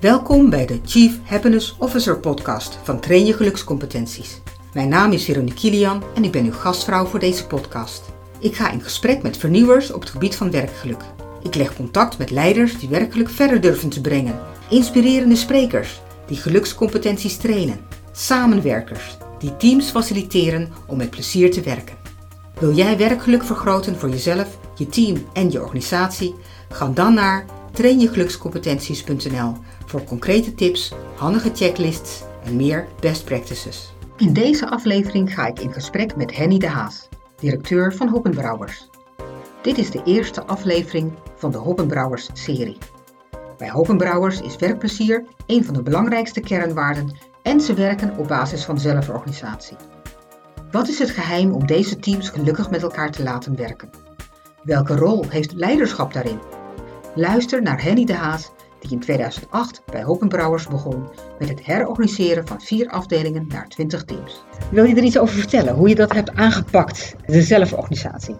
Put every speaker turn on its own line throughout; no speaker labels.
Welkom bij de Chief Happiness Officer podcast van Train je Gelukscompetenties. Mijn naam is Veronique Kilian en ik ben uw gastvrouw voor deze podcast. Ik ga in gesprek met vernieuwers op het gebied van werkgeluk. Ik leg contact met leiders die werkelijk verder durven te brengen, inspirerende sprekers die gelukscompetenties trainen, samenwerkers die teams faciliteren om met plezier te werken. Wil jij werkgeluk vergroten voor jezelf, je team en je organisatie? Ga dan naar trainjegelukscompetenties.nl voor concrete tips, handige checklists en meer best practices. In deze aflevering ga ik in gesprek met Henny de Haas, directeur van Hoppenbrouwers. Dit is de eerste aflevering van de Hoppenbrouwers serie. Bij Hoppenbrouwers is werkplezier een van de belangrijkste kernwaarden en ze werken op basis van zelforganisatie. Wat is het geheim om deze teams gelukkig met elkaar te laten werken? Welke rol heeft leiderschap daarin? Luister naar Henny de Haas, die in 2008 bij Hoppenbrouwers begon met het herorganiseren van vier afdelingen naar 20 teams. Wil je er iets over vertellen, hoe je dat hebt aangepakt, de zelforganisatie?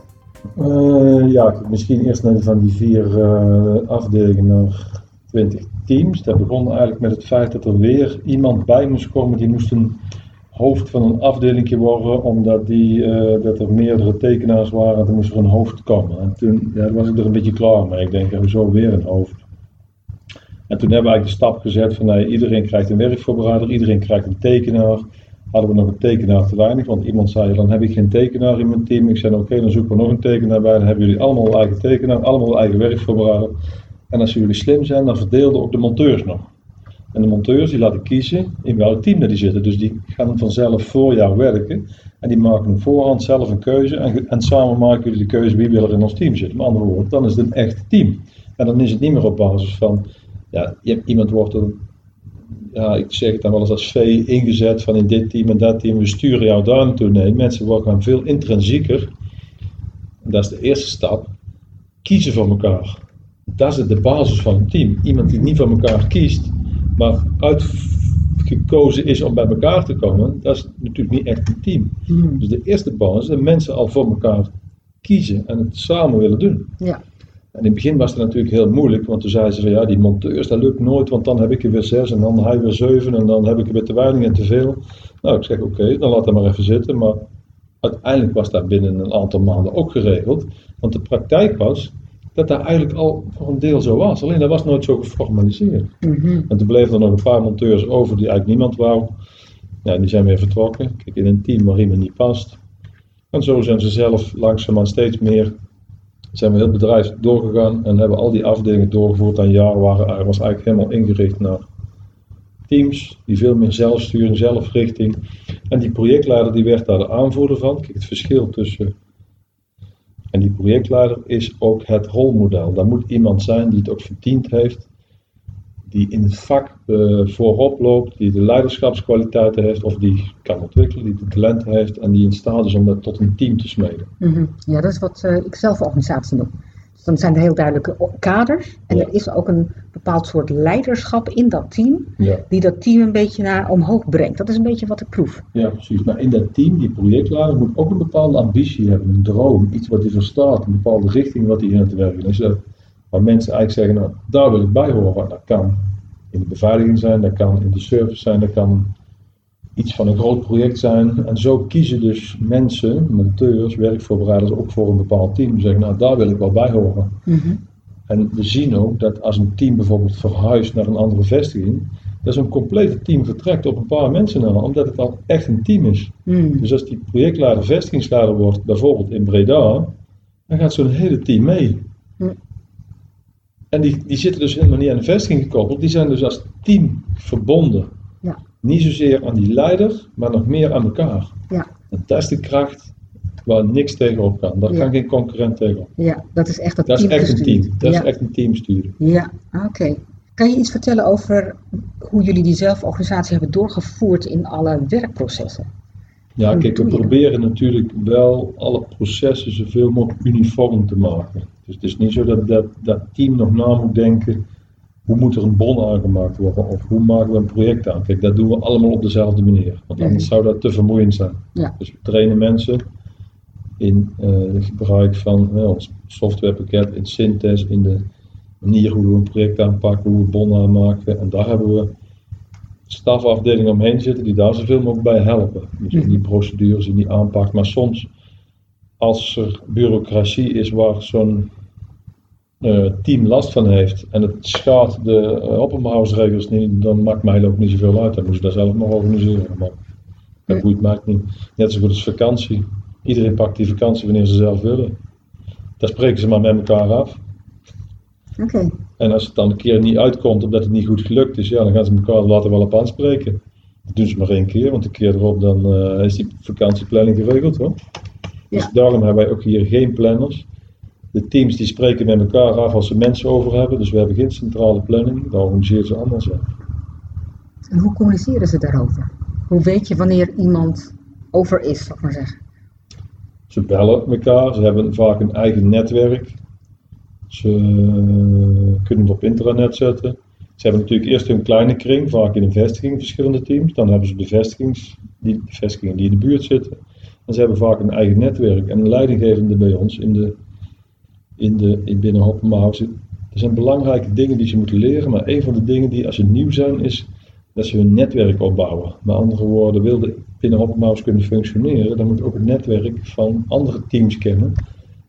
Uh, ja, misschien eerst van die vier uh, afdelingen naar 20 teams. Dat begon eigenlijk met het feit dat er weer iemand bij moest komen die moest een hoofd van een afdeling worden, omdat die, uh, dat er meerdere tekenaars waren, dan moest er een hoofd komen. En toen ja, was ik er een beetje klaar mee. Ik denk, zo weer een hoofd. En toen hebben we eigenlijk de stap gezet van nee, iedereen krijgt een werkvoorbereider, iedereen krijgt een tekenaar. Hadden we nog een tekenaar te weinig, want iemand zei dan heb ik geen tekenaar in mijn team. Ik zei oké, dan zoeken we nog een tekenaar bij. Dan hebben jullie allemaal eigen tekenaar, allemaal eigen werkvoorbereider. En als jullie slim zijn, dan verdeelden ook de monteurs nog. En de monteurs die laten kiezen in welk team dat die zitten. Dus die gaan vanzelf voor jou werken. En die maken voorhand zelf een keuze. En, en samen maken jullie de keuze wie wil er in ons team zitten. Met andere woorden, dan is het een echt team. En dan is het niet meer op basis van, ja, iemand wordt ja, ik zeg het dan wel eens als V ingezet van in dit team en dat team, we sturen jou daar naartoe. Nee, mensen worden veel intrinsieker. Dat is de eerste stap. Kiezen voor elkaar. Dat is de basis van een team. Iemand die niet voor elkaar kiest, maar uitgekozen is om bij elkaar te komen, dat is natuurlijk niet echt een team. Hmm. Dus de eerste basis is dat mensen al voor elkaar kiezen en het samen willen doen. Ja. En in het begin was het natuurlijk heel moeilijk, want toen zeiden ze van ja, die monteurs, dat lukt nooit, want dan heb ik er weer zes en dan hij weer zeven en dan heb ik er weer te weinig en te veel. Nou, ik zeg oké, dan laat dat maar even zitten, maar uiteindelijk was dat binnen een aantal maanden ook geregeld, want de praktijk was dat dat eigenlijk al voor een deel zo was. Alleen dat was nooit zo geformaliseerd. Mm En toen bleven er nog een paar monteurs over die eigenlijk niemand wou. Ja, die zijn weer vertrokken. Kijk, in een team waar iemand niet past. En zo zijn ze zelf langzaamaan steeds meer, zijn we heel bedrijf doorgegaan en hebben al die afdelingen doorgevoerd. En jaar waren, was eigenlijk helemaal ingericht naar teams die veel meer zelfsturing, zelfrichting. En die projectleider die werd daar de aanvoerder van. Kijk, het verschil tussen en die projectleider is ook het rolmodel. Daar moet iemand zijn die het ook verdiend heeft, die in het vak uh, voorop loopt, die de leiderschapskwaliteiten heeft of die kan ontwikkelen, die de talenten heeft en die in staat is om dat tot een team te smeden.
Mhm. Ja, dat is wat uh, ik zelf organisatie noem. Dus dan zijn er heel duidelijke kaders. En er is ook een bepaald soort leiderschap in dat team. Die dat team een beetje naar omhoog brengt. Dat is een beetje wat ik proef.
Ja, precies. Maar in dat team, die projectleider, moet ook een bepaalde ambitie hebben. Een droom. Iets wat hij verstaat. Een bepaalde richting wat hij in te werken is. waar mensen eigenlijk zeggen, nou, daar wil ik bij horen. Dat kan in de beveiliging zijn. Dat kan in de service zijn. Dat kan iets van een groot project zijn. En zo kiezen dus mensen, monteurs, werkvoorbereiders ook voor een bepaald team. Zeggen, nou daar wil ik wel bij horen. Mhm. En we zien ook dat als een team bijvoorbeeld verhuist naar een andere vestiging, dat zo'n complete team vertrekt op een paar mensen na, omdat het al echt een team is. Mhm. Dus als die projectleider vestigingsleider wordt, bijvoorbeeld in Breda, dan gaat zo'n hele team mee. Mhm. En die, die zitten dus helemaal niet aan de vestiging gekoppeld, die zijn dus als team verbonden. Niet zozeer aan die leider, maar nog meer aan elkaar. Ja. En dat is de kracht waar niks tegenop kan. Daar kan geen concurrent tegenop.
Ja, dat is echt, dat
dat is echt een team. Dat is echt een teamsturen.
Ja, oké. Kan je iets vertellen over hoe jullie die zelforganisatie hebben doorgevoerd in alle werkprocessen?
Ja, kijk, we proberen natuurlijk wel alle processen zoveel mogelijk uniform te maken. Dus het is niet zo dat dat, dat team nog na moet denken hoe moet er een bon aangemaakt worden of hoe maken we een project aan. Kijk, dat doen we allemaal op dezelfde manier, want anders zou dat te vermoeiend zijn. Ja. Dus we trainen mensen in uh, het gebruik van uh, ons softwarepakket, in Synthes, in de manier hoe we een project aanpakken, hoe we bonnen aanmaken. En daar hebben we stafafdelingen omheen zitten die daar zoveel mogelijk bij helpen. Dus in die procedures, in die aanpak. Maar soms, als er bureaucratie is waar zo'n team last van heeft en het schaadt de uh, niet, dan maakt mij ook niet zoveel uit. Dan moet je dat zelf nog organiseren. Maar dat boeit mij niet. Net zo goed als vakantie. Iedereen pakt die vakantie wanneer ze zelf willen. Daar spreken ze maar met elkaar af.
Oké.
En als het dan een keer niet uitkomt omdat het niet goed gelukt is, ja, dan gaan ze elkaar later wel op aanspreken. Dat doen ze maar één keer, want een keer erop dan uh, is die vakantieplanning geregeld hoor. Dus ja. daarom hebben wij ook hier geen planners. De teams die spreken met elkaar af als ze mensen over hebben, dus we hebben geen centrale planning, daar organiseren ze allemaal zelf.
En hoe communiceren ze daarover? Hoe weet je wanneer iemand over is, zal ik maar zeggen?
Ze bellen elkaar, ze hebben vaak een eigen netwerk. Ze kunnen het op intranet zetten. Ze hebben natuurlijk eerst een kleine kring, vaak in een vestiging, verschillende teams. Dan hebben ze de vestigings, die, vestigingen die in de buurt zitten. En ze hebben vaak een eigen netwerk. En een leidinggevende bij ons in de, in de, in binnen. Er zijn belangrijke dingen die ze moeten leren. Maar een van de dingen die als ze nieuw zijn, is dat ze hun netwerk opbouwen. Met andere woorden, wilde binnen kunnen functioneren, dan moet ook het netwerk van andere teams kennen.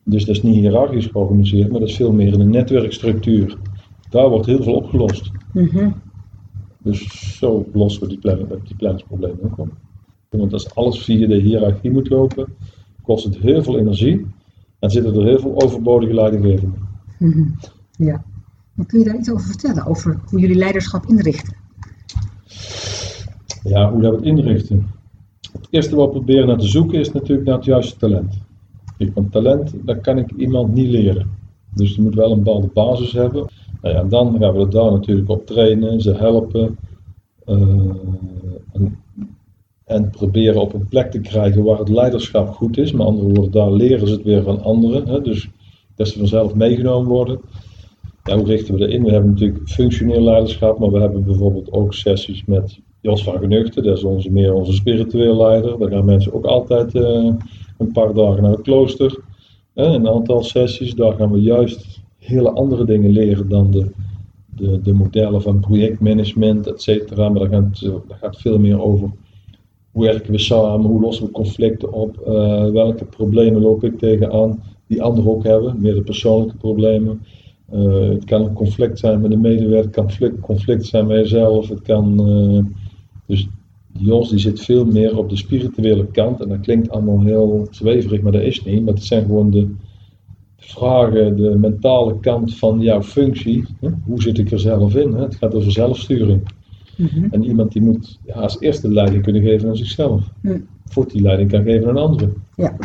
Dus dat is niet hiërarchisch georganiseerd, maar dat is veel meer in een netwerkstructuur. Daar wordt heel veel opgelost.
Mhm.
Dus zo lossen we die, planning, die planningsproblemen ook op. Want als alles via de hiërarchie moet lopen, kost het heel veel energie en zitten er heel veel overbodige leidinggevenden.
Mm Ja. Maar kun je daar iets over vertellen, over hoe jullie leiderschap inrichten?
Ja, hoe dat we het inrichten. Het eerste wat we proberen naar te zoeken is natuurlijk naar het juiste talent. Want talent, dat kan ik iemand niet leren. Dus je moet wel een bepaalde basis hebben. Nou ja, en dan gaan we er daar natuurlijk op trainen, ze helpen. Uh, en, en, proberen op een plek te krijgen waar het leiderschap goed is. Met andere woorden, daar leren ze het weer van anderen. Hè? Dus dat ze vanzelf meegenomen worden. Ja, hoe richten we dat in? We hebben natuurlijk functioneel leiderschap, maar we hebben bijvoorbeeld ook sessies met Jos van Genuchten, dat is onze, meer onze spiritueel leider. Daar gaan mensen ook altijd uh, een paar dagen naar het klooster. Een aantal sessies, daar gaan we juist hele andere dingen leren dan de, de, de modellen van projectmanagement, et cetera. Maar daar gaat, daar gaat veel meer over hoe werken we samen, hoe lossen we conflicten op, uh, welke problemen loop ik tegenaan die anderen ook hebben, meer de persoonlijke problemen. Uh, het kan een conflict zijn met een medewerker, het kan conflict, conflict zijn met jezelf, het kan uh, dus Jos die zit veel meer op de spirituele kant en dat klinkt allemaal heel zweverig, maar dat is niet. Maar het zijn gewoon de vragen, de mentale kant van jouw functie. Hoe zit ik er zelf in? Hè? Het gaat over zelfsturing. Mhm. En iemand die moet ja, als eerste leiding kunnen geven aan zichzelf. Mm. Voordat die leiding kan geven aan anderen.
Ja.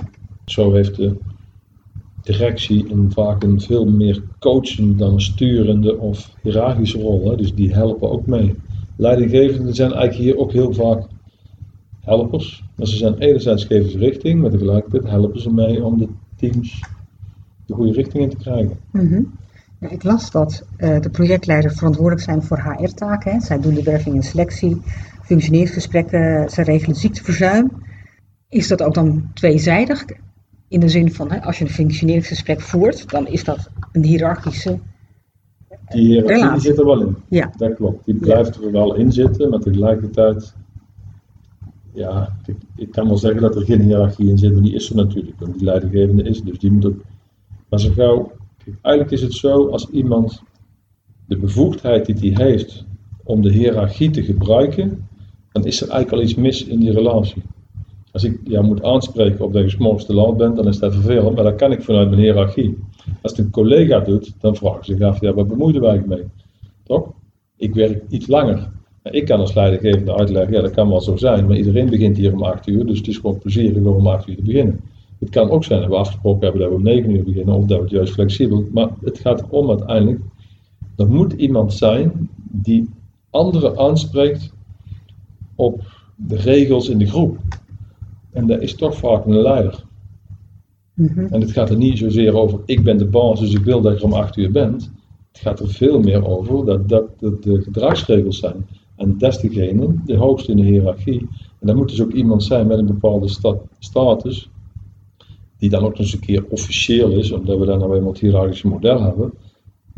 Zo heeft de directie een, vaak een veel meer coachende dan sturende of hiërarchische rol. Hè? Dus die helpen ook mee leidinggevenden zijn eigenlijk hier ook heel vaak helpers. Maar ze zijn enerzijds geven ze richting, maar tegelijkertijd helpen ze mee om de teams de goede richting in te krijgen.
Mhm. Ik las dat uh, de projectleiders verantwoordelijk zijn voor HR-taken. Zij doen de werving en selectie, functioneringsgesprekken, ze regelen ziekteverzuim. Is dat ook dan tweezijdig? In de zin van, hè, als je een functioneringsgesprek voert, dan is dat een hiërarchische
die hiërarchie die zit er wel in.
Ja.
Dat klopt. Die blijft er wel in zitten, maar tegelijkertijd, ja, ik, ik, kan wel zeggen dat er geen hiërarchie in zit, maar die is er natuurlijk. Want die leidinggevende is, dus die moet ook. Maar zo gauw, eigenlijk is het zo, als iemand de bevoegdheid die hij heeft om de hiërarchie te gebruiken, dan is er eigenlijk al iets mis in die relatie. Als ik jou moet aanspreken op dat je s'morgens te laat bent, dan is dat vervelend, maar dat kan ik vanuit mijn hiërarchie. Als het een collega doet, dan vragen ze zich af, ja, wat bemoeide wij mee? Toch? Ik werk iets langer. Ik kan als leidinggevende uitleggen, ja, dat kan wel zo zijn, maar iedereen begint hier om 8 uur, dus het is gewoon plezierig om om 8 uur te beginnen. Het kan ook zijn dat we afgesproken hebben dat we om 9 uur beginnen, of dat we het juist flexibel. Maar het gaat erom uiteindelijk, er moet iemand zijn die anderen aanspreekt op de regels in de groep. En dat is toch vaak een leider. Mhm. En het gaat er niet zozeer over, ik ben de baas, dus ik wil dat je om acht uur bent. Het gaat er veel meer over dat dat, de gedragsregels zijn. En dat is degene, de hoogste in de hiërarchie. En dan moet dus ook iemand zijn met een bepaalde status, die dan ook nog eens een keer officieel is, omdat we dan nou eenmaal het hiërarchische model hebben.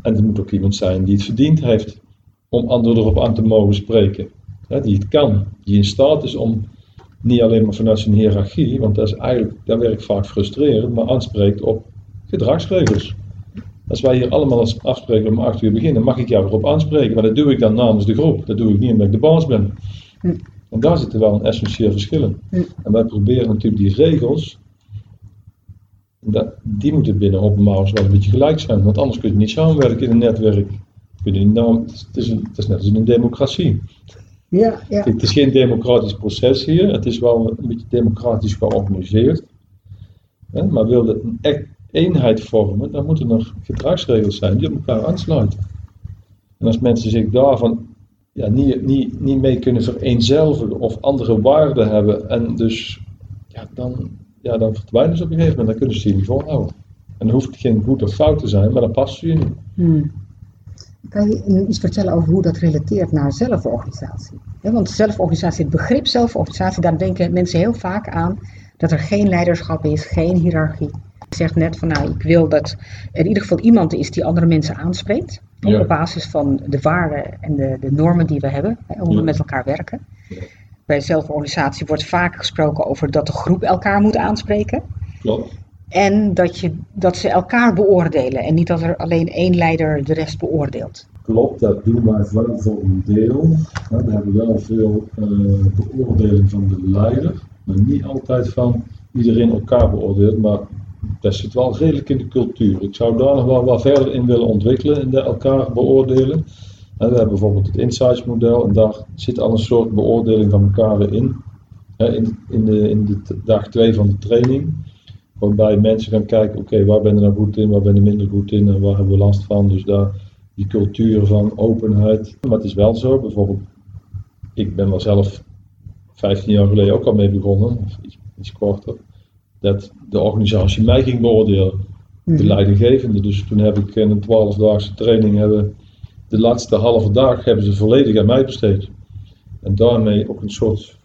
En het moet ook iemand zijn die het verdiend heeft om anderen erop aan te mogen spreken. die het kan, die in staat is om niet alleen maar vanuit zijn hiërarchie, want dat is eigenlijk, dat werkt vaak frustrerend, maar aanspreekt op gedragsregels. Als wij hier allemaal afspreken om acht uur beginnen, mag ik jou erop aanspreken, maar dat doe ik dan namens de groep. Dat doe ik niet omdat ik de baas ben. Hm. En daar zitten wel een essentieel verschil in. Hm. En wij proberen natuurlijk die regels, dat, die moeten binnen Open wel een beetje gelijk zijn, want anders kun je niet samenwerken in een netwerk. Kun je niet, nou, het, is een, het is net als in een democratie. Ja, ja. Het is geen democratisch proces hier, het is wel een beetje democratisch georganiseerd. Maar wil het een echt eenheid vormen, dan moeten er gedragsregels zijn die op elkaar aansluiten. En als mensen zich daarvan ja, niet, niet, niet mee kunnen vereenzelvigen of andere waarden hebben, en dus ja, dan, ja, dan verdwijnen ze op een gegeven moment, dan kunnen ze die niet volhouden. En dan hoeft geen goed of fout te zijn, maar dan past ze je niet. Hmm.
Kan je iets vertellen over hoe dat relateert naar zelforganisatie? want zelforganisatie, het begrip zelforganisatie, daar denken mensen heel vaak aan dat er geen leiderschap is, geen hiërarchie. Ik zeg net van nou, ik wil dat er in ieder geval iemand is die andere mensen aanspreekt. Op basis van de waarden en de, de normen die we hebben, hè, hoe we met elkaar werken. Bij zelforganisatie wordt vaak gesproken over dat de groep elkaar moet aanspreken. Klopt. En dat, je, dat ze elkaar beoordelen en niet dat er alleen één leider de rest beoordeelt.
Klopt, dat doen wij wel voor een deel. We hebben wel veel uh, beoordeling van de leider, maar niet altijd van iedereen elkaar beoordeelt. Maar dat zit wel redelijk in de cultuur. Ik zou daar nog wel wat verder in willen ontwikkelen, in de elkaar beoordelen. We hebben bijvoorbeeld het Insights model en daar zit al een soort beoordeling van elkaar in. In, in, de, in de dag 2 van de training. Waarbij mensen gaan kijken, oké, waar ben je nou goed in, waar ben je minder goed in en waar hebben we last van. Dus daar die cultuur van openheid. Maar het is wel zo, bijvoorbeeld, ik ben er zelf 15 jaar geleden ook al mee begonnen, of iets, iets korter dat de organisatie mij ging beoordelen. De mhm. leidinggevende. Dus toen heb ik in een 12-daagse training hebben, de laatste halve dag hebben ze volledig aan mij besteed. En daarmee ook een soort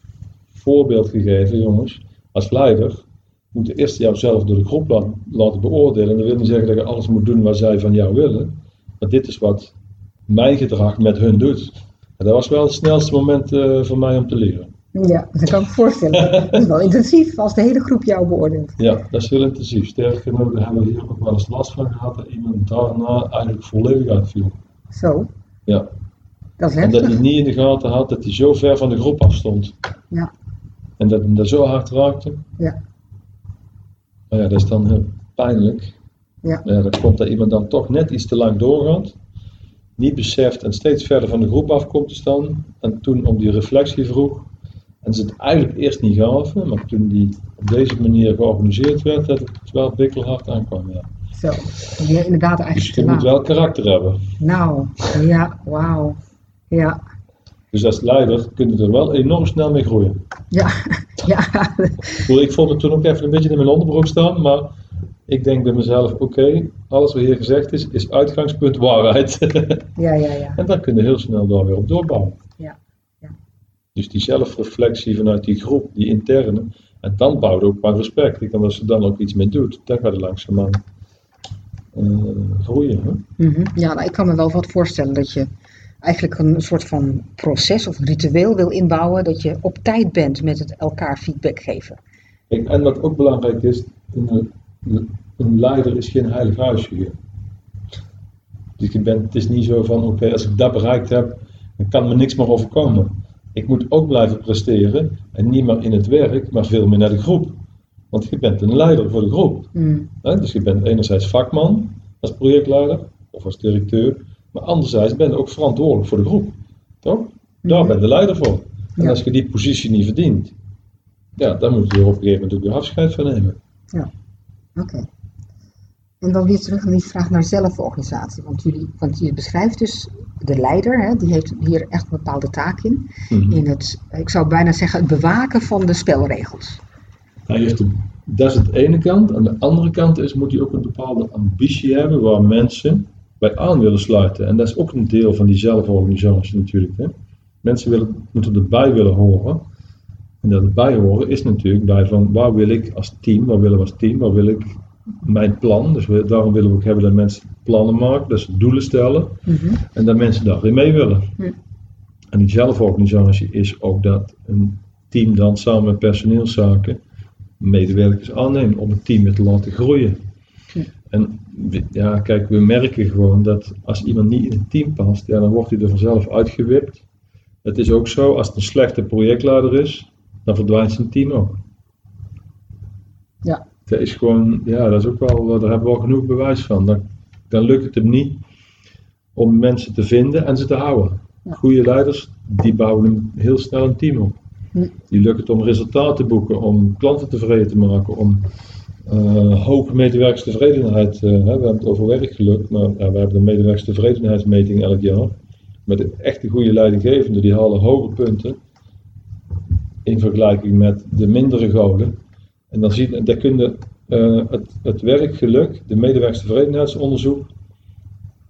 voorbeeld gegeven, jongens, als leider moet je eerst jouzelf door de groep laten, beoordelen. Dat wil niet zeggen dat je alles moet doen wat zij van jou willen. Maar dit is wat mijn gedrag met hun doet. En dat was wel het snelste moment uh, voor mij om te leren.
Ja, dat kan ik me voorstellen. dat is wel intensief als de hele groep jou beoordeelt.
Ja, dat is heel intensief. Sterker nog, daar hebben we hier ook wel eens last van gehad dat iemand daarna eigenlijk volledig uitviel.
Zo?
Ja.
Dat is
En dat hij niet in de gaten had dat hij zo ver van de groep afstond.
Ja.
En dat hem daar zo hard raakte.
Ja.
Maar ja, dat is dan heel pijnlijk.
Ja.
ja dan komt dat iemand dan toch net iets te lang doorgaat. Niet beseft en steeds verder van de groep af komt te staan. En toen om die reflectie vroeg, en ze het eigenlijk eerst niet gaven, maar toen die op deze manier georganiseerd werd, dat het wel bikkelhard aankwam. Ja.
Zo, je inderdaad eigenlijk.
Dus je moet wel karakter hebben.
Nou, ja, wauw. Ja.
Dus als leider kun je er wel enorm snel mee groeien.
Ja, ja.
Ik vond het toen ook even een beetje in mijn onderbroek staan, maar ik denk bij mezelf, oké, alles wat hier gezegd is, is uitgangspunt waarheid.
Ja, ja, ja.
En dan kun je heel snel daar weer op doorbouwen. Dus die zelfreflectie vanuit die groep, die interne. En dan bouwt ook maar respect. Ik kan als ze dan ook iets mee doet, dan gaat het langzaamaan groeien. Hè?
Mm Ja, nou, ik kan me wel wat voorstellen dat je eigenlijk een soort van proces of ritueel wil inbouwen. Dat je op tijd bent met het elkaar feedback geven.
en wat ook belangrijk is, een, een leider is geen heilig huisje hier. Dus je bent, het is niet zo van, oké, als ik dat bereikt heb, dan kan me niks meer overkomen. Ik moet ook blijven presteren en niet maar in het werk, maar veel meer naar de groep. Want je bent een leider voor de groep. Mm. Dus je bent enerzijds vakman als projectleider of als directeur, maar anderzijds ben je ook verantwoordelijk voor de groep. Toch? Daar mm. ben je leider voor. En als je die positie niet verdient, ja, dan moet je er op een gegeven moment ook weer afscheid van nemen.
Ja, oké. En dan weer terug naar die vraag naar zelforganisatie. Want, jullie, want je beschrijft dus de leider, hè, die heeft hier echt een bepaalde taak in. Mhm. In het, ik zou bijna zeggen, het bewaken van de spelregels.
Hij heeft dat is het ene kant. Aan de andere kant is, moet hij ook een bepaalde ambitie hebben waar mensen bij aan willen sluiten. En dat is ook een deel van die zelforganisatie natuurlijk. Hè. Mensen willen, moeten erbij willen horen. En dat erbij horen is natuurlijk bij van waar wil ik als team, waar willen we als team, waar wil ik mijn plan. Dus we, daarom willen we ook hebben dat mensen plannen maken, dat ze doelen stellen
Mhm.
en dat mensen daarin mee willen. En die zelforganisatie is ook dat een team dan samen met personeelszaken medewerkers aanneemt om het team weer te laten groeien. En ja, kijk, we merken gewoon dat als iemand niet in het team past, ja, dan wordt hij er vanzelf uitgewipt. Het is ook zo, als het een slechte projectleider is, dan verdwijnt zijn team ook.
Ja.
Dat is gewoon, ja, dat is ook wel, daar hebben we al genoeg bewijs van. Dan, dan lukt het hem niet om mensen te vinden en ze te houden.
Ja.
Goede leiders, die bouwen heel snel een team op. Die lukt het om resultaten te boeken, om klanten tevreden te maken, om eh, hoge medewerkerstevredenheid. hè, we hebben het over werk gelukt, maar ja, we hebben een medewerkerstevredenheidsmeting elk jaar. Met een echte goede leidinggevenden, die halen hoge punten in vergelijking met de mindere goden. En dan zie daar kun eh, het, het werkgeluk, de medewerkerstevredenheidsonderzoek,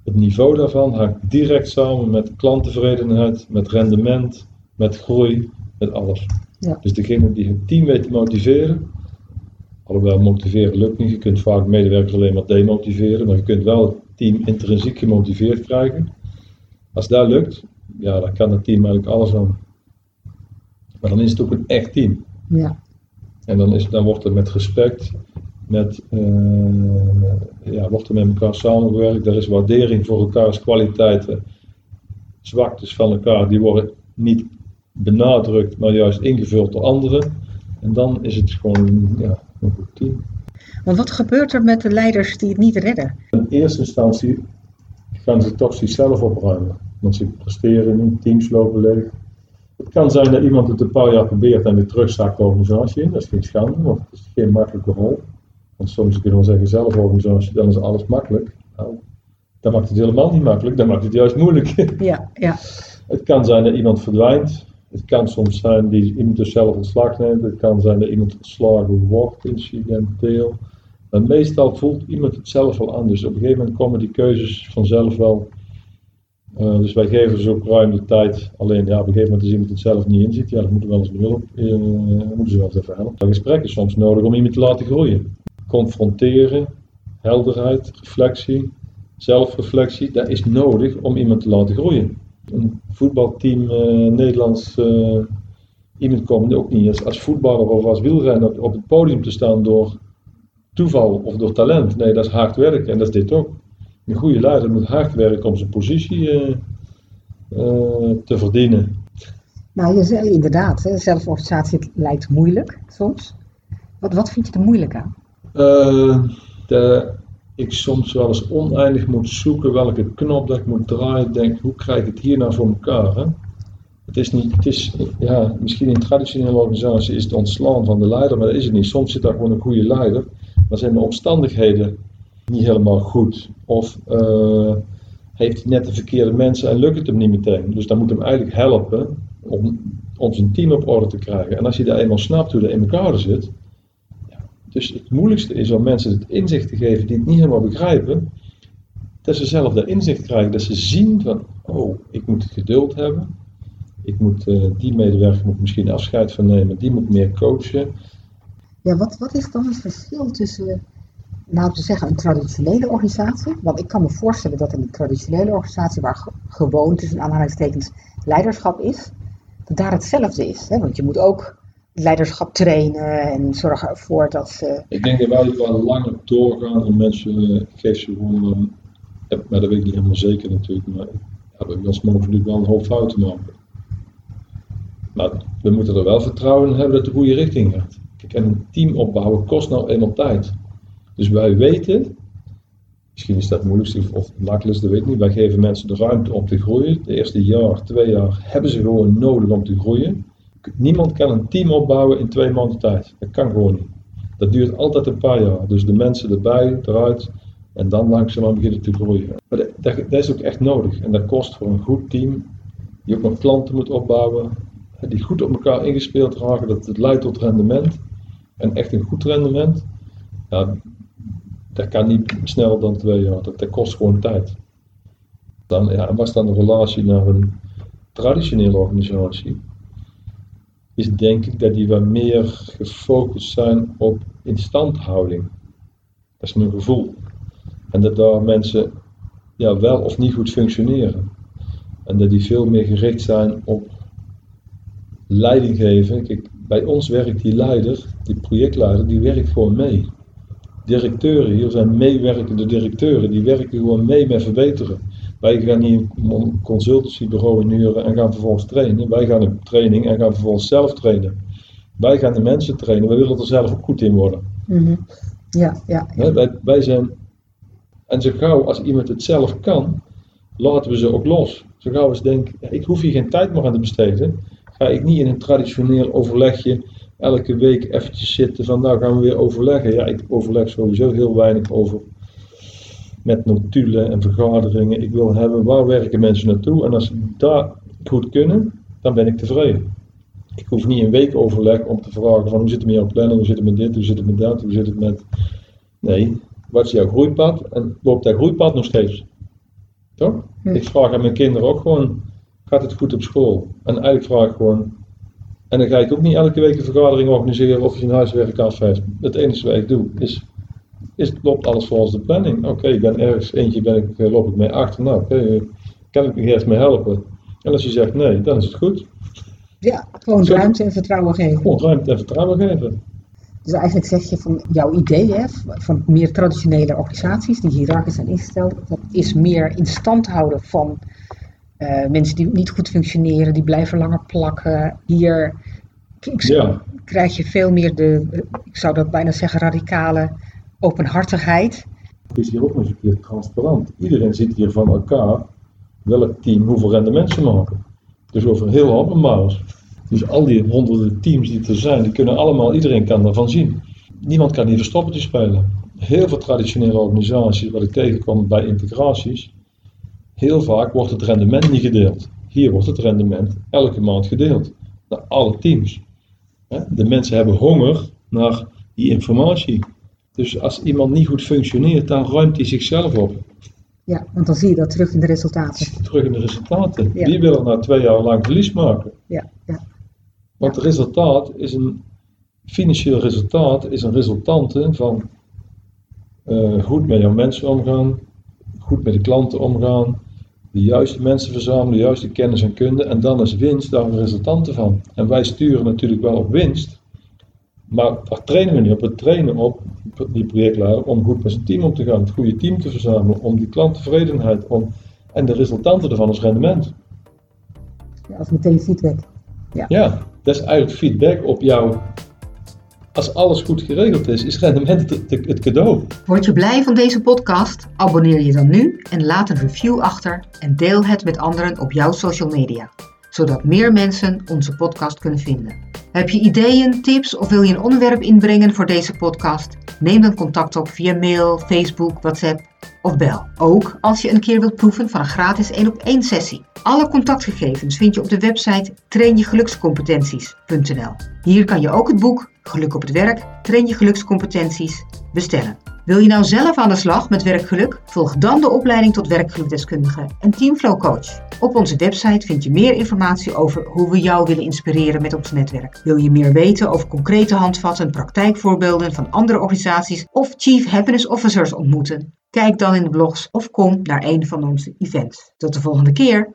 het niveau daarvan hangt direct samen met klanttevredenheid, met rendement, met groei, met alles.
Ja.
Dus degene die het team weet te motiveren, alhoewel motiveren lukt niet, je kunt vaak medewerkers alleen maar demotiveren, maar je kunt wel het team intrinsiek gemotiveerd krijgen. Als dat lukt, ja, dan kan het team eigenlijk alles aan. Maar dan is het ook een echt team.
Ja.
En dan, is, dan wordt er met respect, met, eh, ja, wordt er met elkaar samengewerkt. Er is waardering voor elkaars kwaliteiten. Zwaktes van elkaar, die worden niet benadrukt, maar juist ingevuld door anderen. En dan is het gewoon ja, een goed team.
Want wat gebeurt er met de leiders die het niet redden?
In eerste instantie gaan ze toch zichzelf opruimen. Want ze presteren niet, teams lopen leeg. Het kan zijn dat iemand het een paar jaar probeert en weer terugzakt de organisatie in. Dat is geen schande, want het is geen makkelijke rol. Want soms kunnen we zeggen zelforganisatie, dan is alles makkelijk. Nou, dan maakt het helemaal niet makkelijk, dan maakt het juist moeilijk.
Ja, ja.
Het kan zijn dat iemand verdwijnt. Het kan soms zijn dat iemand dus zelf ontslag neemt. Het kan zijn dat iemand ontslagen wordt incidenteel. Maar meestal voelt iemand het zelf wel aan. Dus op een gegeven moment komen die keuzes vanzelf wel. Eh, dus wij geven ze ook ruim de tijd. Alleen ja, op een gegeven moment als iemand het zelf niet inziet, ja, dan moeten we wel eens hulp, eh, moeten ze wel eens even helpen. Een gesprek is soms nodig om iemand te laten groeien. Confronteren, helderheid, reflectie, zelfreflectie, dat is nodig om iemand te laten groeien een voetbalteam eh, Nederlands eh, iemand komt ook niet als, als voetballer of als wielrenner op, op het podium te staan door toeval of door talent. Nee, dat is hard werken en dat is dit ook. Een goede leider moet hard werken om zijn positie eh, te verdienen.
Nou, je zei inderdaad, hè, zelforganisatie lijkt moeilijk soms. Wat, wat vind je er moeilijk aan?
Dat ik soms wel eens oneindig moet zoeken welke knop dat ik moet draaien. Denk, hoe krijg ik het hier nou voor elkaar? Hè? Het is niet, het is, ja, misschien in traditionele organisatie is het ontslaan van de leider, maar dat is het niet. Soms zit daar gewoon een goede leider, maar zijn de omstandigheden niet helemaal goed. Of eh, heeft hij net de verkeerde mensen en lukt het hem niet meteen. Dus dan moet hem eigenlijk helpen om, om zijn team op orde te krijgen. En als je daar eenmaal snapt hoe dat in elkaar zit, dus het moeilijkste is om mensen het inzicht te geven die het niet helemaal begrijpen, dat ze zelf dat inzicht krijgen, dat ze zien van, oh, ik moet geduld hebben, ik moet, eh, die medewerker moet misschien afscheid van nemen, die moet meer coachen.
Ja, wat, wat is dan het verschil tussen, nou te zeggen, een traditionele organisatie? Want ik kan me voorstellen dat in een traditionele organisatie, waar ge- gewoon tussen aanhalingstekens leiderschap is, dat daar hetzelfde is. Hè? Want je moet ook leiderschap trainen en zorgen ervoor dat ze.
Ik denk dat wij wel langer doorgaan en mensen, eh, geef ze gewoon, eh, maar dat weet ik niet helemaal zeker natuurlijk, maar ja, bij ons mogen natuurlijk wel een hoop fouten maken. Maar we moeten er wel vertrouwen in hebben dat het de goede richting gaat. Kijk, en een team opbouwen kost nou eenmaal tijd. Dus wij weten, misschien is dat het moeilijkste of makkelijkste, dat weet ik niet. Wij geven mensen de ruimte om te groeien. De eerste jaar, twee jaar hebben ze gewoon nodig om te groeien. Niemand kan een team opbouwen in twee maanden tijd. Dat kan gewoon niet. Dat duurt altijd een paar jaar. Dus de mensen erbij, eruit. En dan langzaam beginnen te groeien. Maar dat, dat, is ook echt nodig. En dat kost voor een goed team, die ook nog klanten moet opbouwen, die goed op elkaar ingespeeld raken, dat het leidt tot rendement. En echt een goed rendement, dat kan niet sneller dan twee jaar. Dat, dat kost gewoon tijd. Dan, ja, was dan de relatie naar een traditionele organisatie? Is denk ik dat die wat meer gefocust zijn op instandhouding. Dat is mijn gevoel. En dat daar mensen ja, wel of niet goed functioneren. En dat die veel meer gericht zijn op leiding geven. Kijk, bij ons werkt die leider, die projectleider, die werkt gewoon mee. Directeuren, hier zijn meewerkende directeuren, die werken gewoon mee met verbeteren. Wij gaan niet een consultancybureau inhuren en gaan vervolgens trainen. Wij gaan een training en gaan vervolgens zelf trainen. Wij gaan de mensen trainen, wij willen er zelf ook goed in worden.
Mhm. Ja, ja.
Wij, wij zijn, en zo gauw als iemand het zelf kan, laten we ze ook los. Zo gauw als denk, ik hoef hier geen tijd meer aan te besteden, ga ik niet in een traditioneel overlegje elke week eventjes zitten van nou gaan we weer overleggen. Ja, ik overleg sowieso heel weinig over met notulen en vergaderingen. Ik wil hebben waar werken mensen naartoe en als ze daar goed kunnen, dan ben ik tevreden. Ik hoef niet een week overleg om te vragen van hoe zit het met jouw planning, hoe zit het met dit, hoe zit het met dat, hoe zit het met... Nee, wat is jouw groeipad en loopt dat groeipad nog steeds? Toch? Hm. Ik vraag aan mijn kinderen ook gewoon, gaat het goed op school? En eigenlijk vraag ik gewoon, en dan ga ik ook niet elke week een vergadering organiseren of je een huiswerk afgeeft. Het enige wat ik doe is, is loopt alles volgens de planning. Oké, ik ben ergens, eentje ben ik, eh, loop ik mee achter, nou oké, kan ik me eerst mee helpen? En als je zegt nee, dan is het goed.
Ja, gewoon ruimte en vertrouwen geven.
Gewoon ruimte en vertrouwen geven.
Dus eigenlijk zeg je van jouw idee hè, van meer traditionele organisaties die hiërarchisch zijn ingesteld, dat is meer in stand houden van uh, mensen die niet goed functioneren, die blijven langer plakken. Hier ja. krijg je veel meer de, ik zou dat bijna zeggen, radicale openhartigheid.
Het is hier ook nog een keer transparant. Iedereen ziet hier van elkaar welk team hoeveel rendement ze maken. Dus over heel openbaar. Dus al die honderden teams die er zijn, die kunnen allemaal, iedereen kan daarvan zien. Niemand kan hier verstoppertje spelen. Heel veel traditionele organisaties, wat ik tegenkom bij integraties, heel vaak wordt het rendement niet gedeeld. Hier wordt het rendement elke maand gedeeld. Naar alle teams. De mensen hebben honger naar die informatie. Dus als iemand niet goed functioneert, dan ruimt hij zichzelf op.
Ja, want dan zie je dat terug in de resultaten.
Terug in de resultaten. Ja. Wie wil er na twee jaar lang verlies maken?
Ja, ja.
Want het resultaat is een financieel resultaat, is een resultante van uh, goed met jouw mensen omgaan, goed met de klanten omgaan, de juiste mensen verzamelen, de juiste kennis en kunde en dan is winst daar een resultante van. En wij sturen natuurlijk wel op winst, maar daar trainen we niet op. We trainen op die projectleider om goed met zijn team om te gaan, het goede team te verzamelen, om die klanttevredenheid om, en de resultanten ervan is rendement.
Ja, of meteen feedback.
Ja. ja, dat is eigenlijk feedback op jouw als alles goed geregeld is, is rendement het, het, cadeau.
Word je blij van deze podcast? Abonneer je dan nu en laat een review achter en deel het met anderen op jouw social media, zodat meer mensen onze podcast kunnen vinden. Heb je ideeën, tips of wil je een onderwerp inbrengen voor deze podcast? Neem dan contact op via mail, Facebook, WhatsApp of bel. Ook als je een keer wilt proeven van een gratis 1 op 1 sessie. Alle contactgegevens vind je op de website trainjegelukscompetenties.nl. Hier kan je ook het boek Geluk op het werk, train je gelukscompetenties bestellen. Wil je nou zelf aan de slag met werkgeluk? Volg dan de opleiding tot werkgelukdeskundige en Teamflow Coach. Op onze website vind je meer informatie over hoe we jou willen inspireren met ons netwerk. Wil je meer weten over concrete handvatten, praktijkvoorbeelden van andere organisaties of Chief Happiness Officers ontmoeten? Kijk dan in de blogs of kom naar een van onze events. Tot de volgende keer!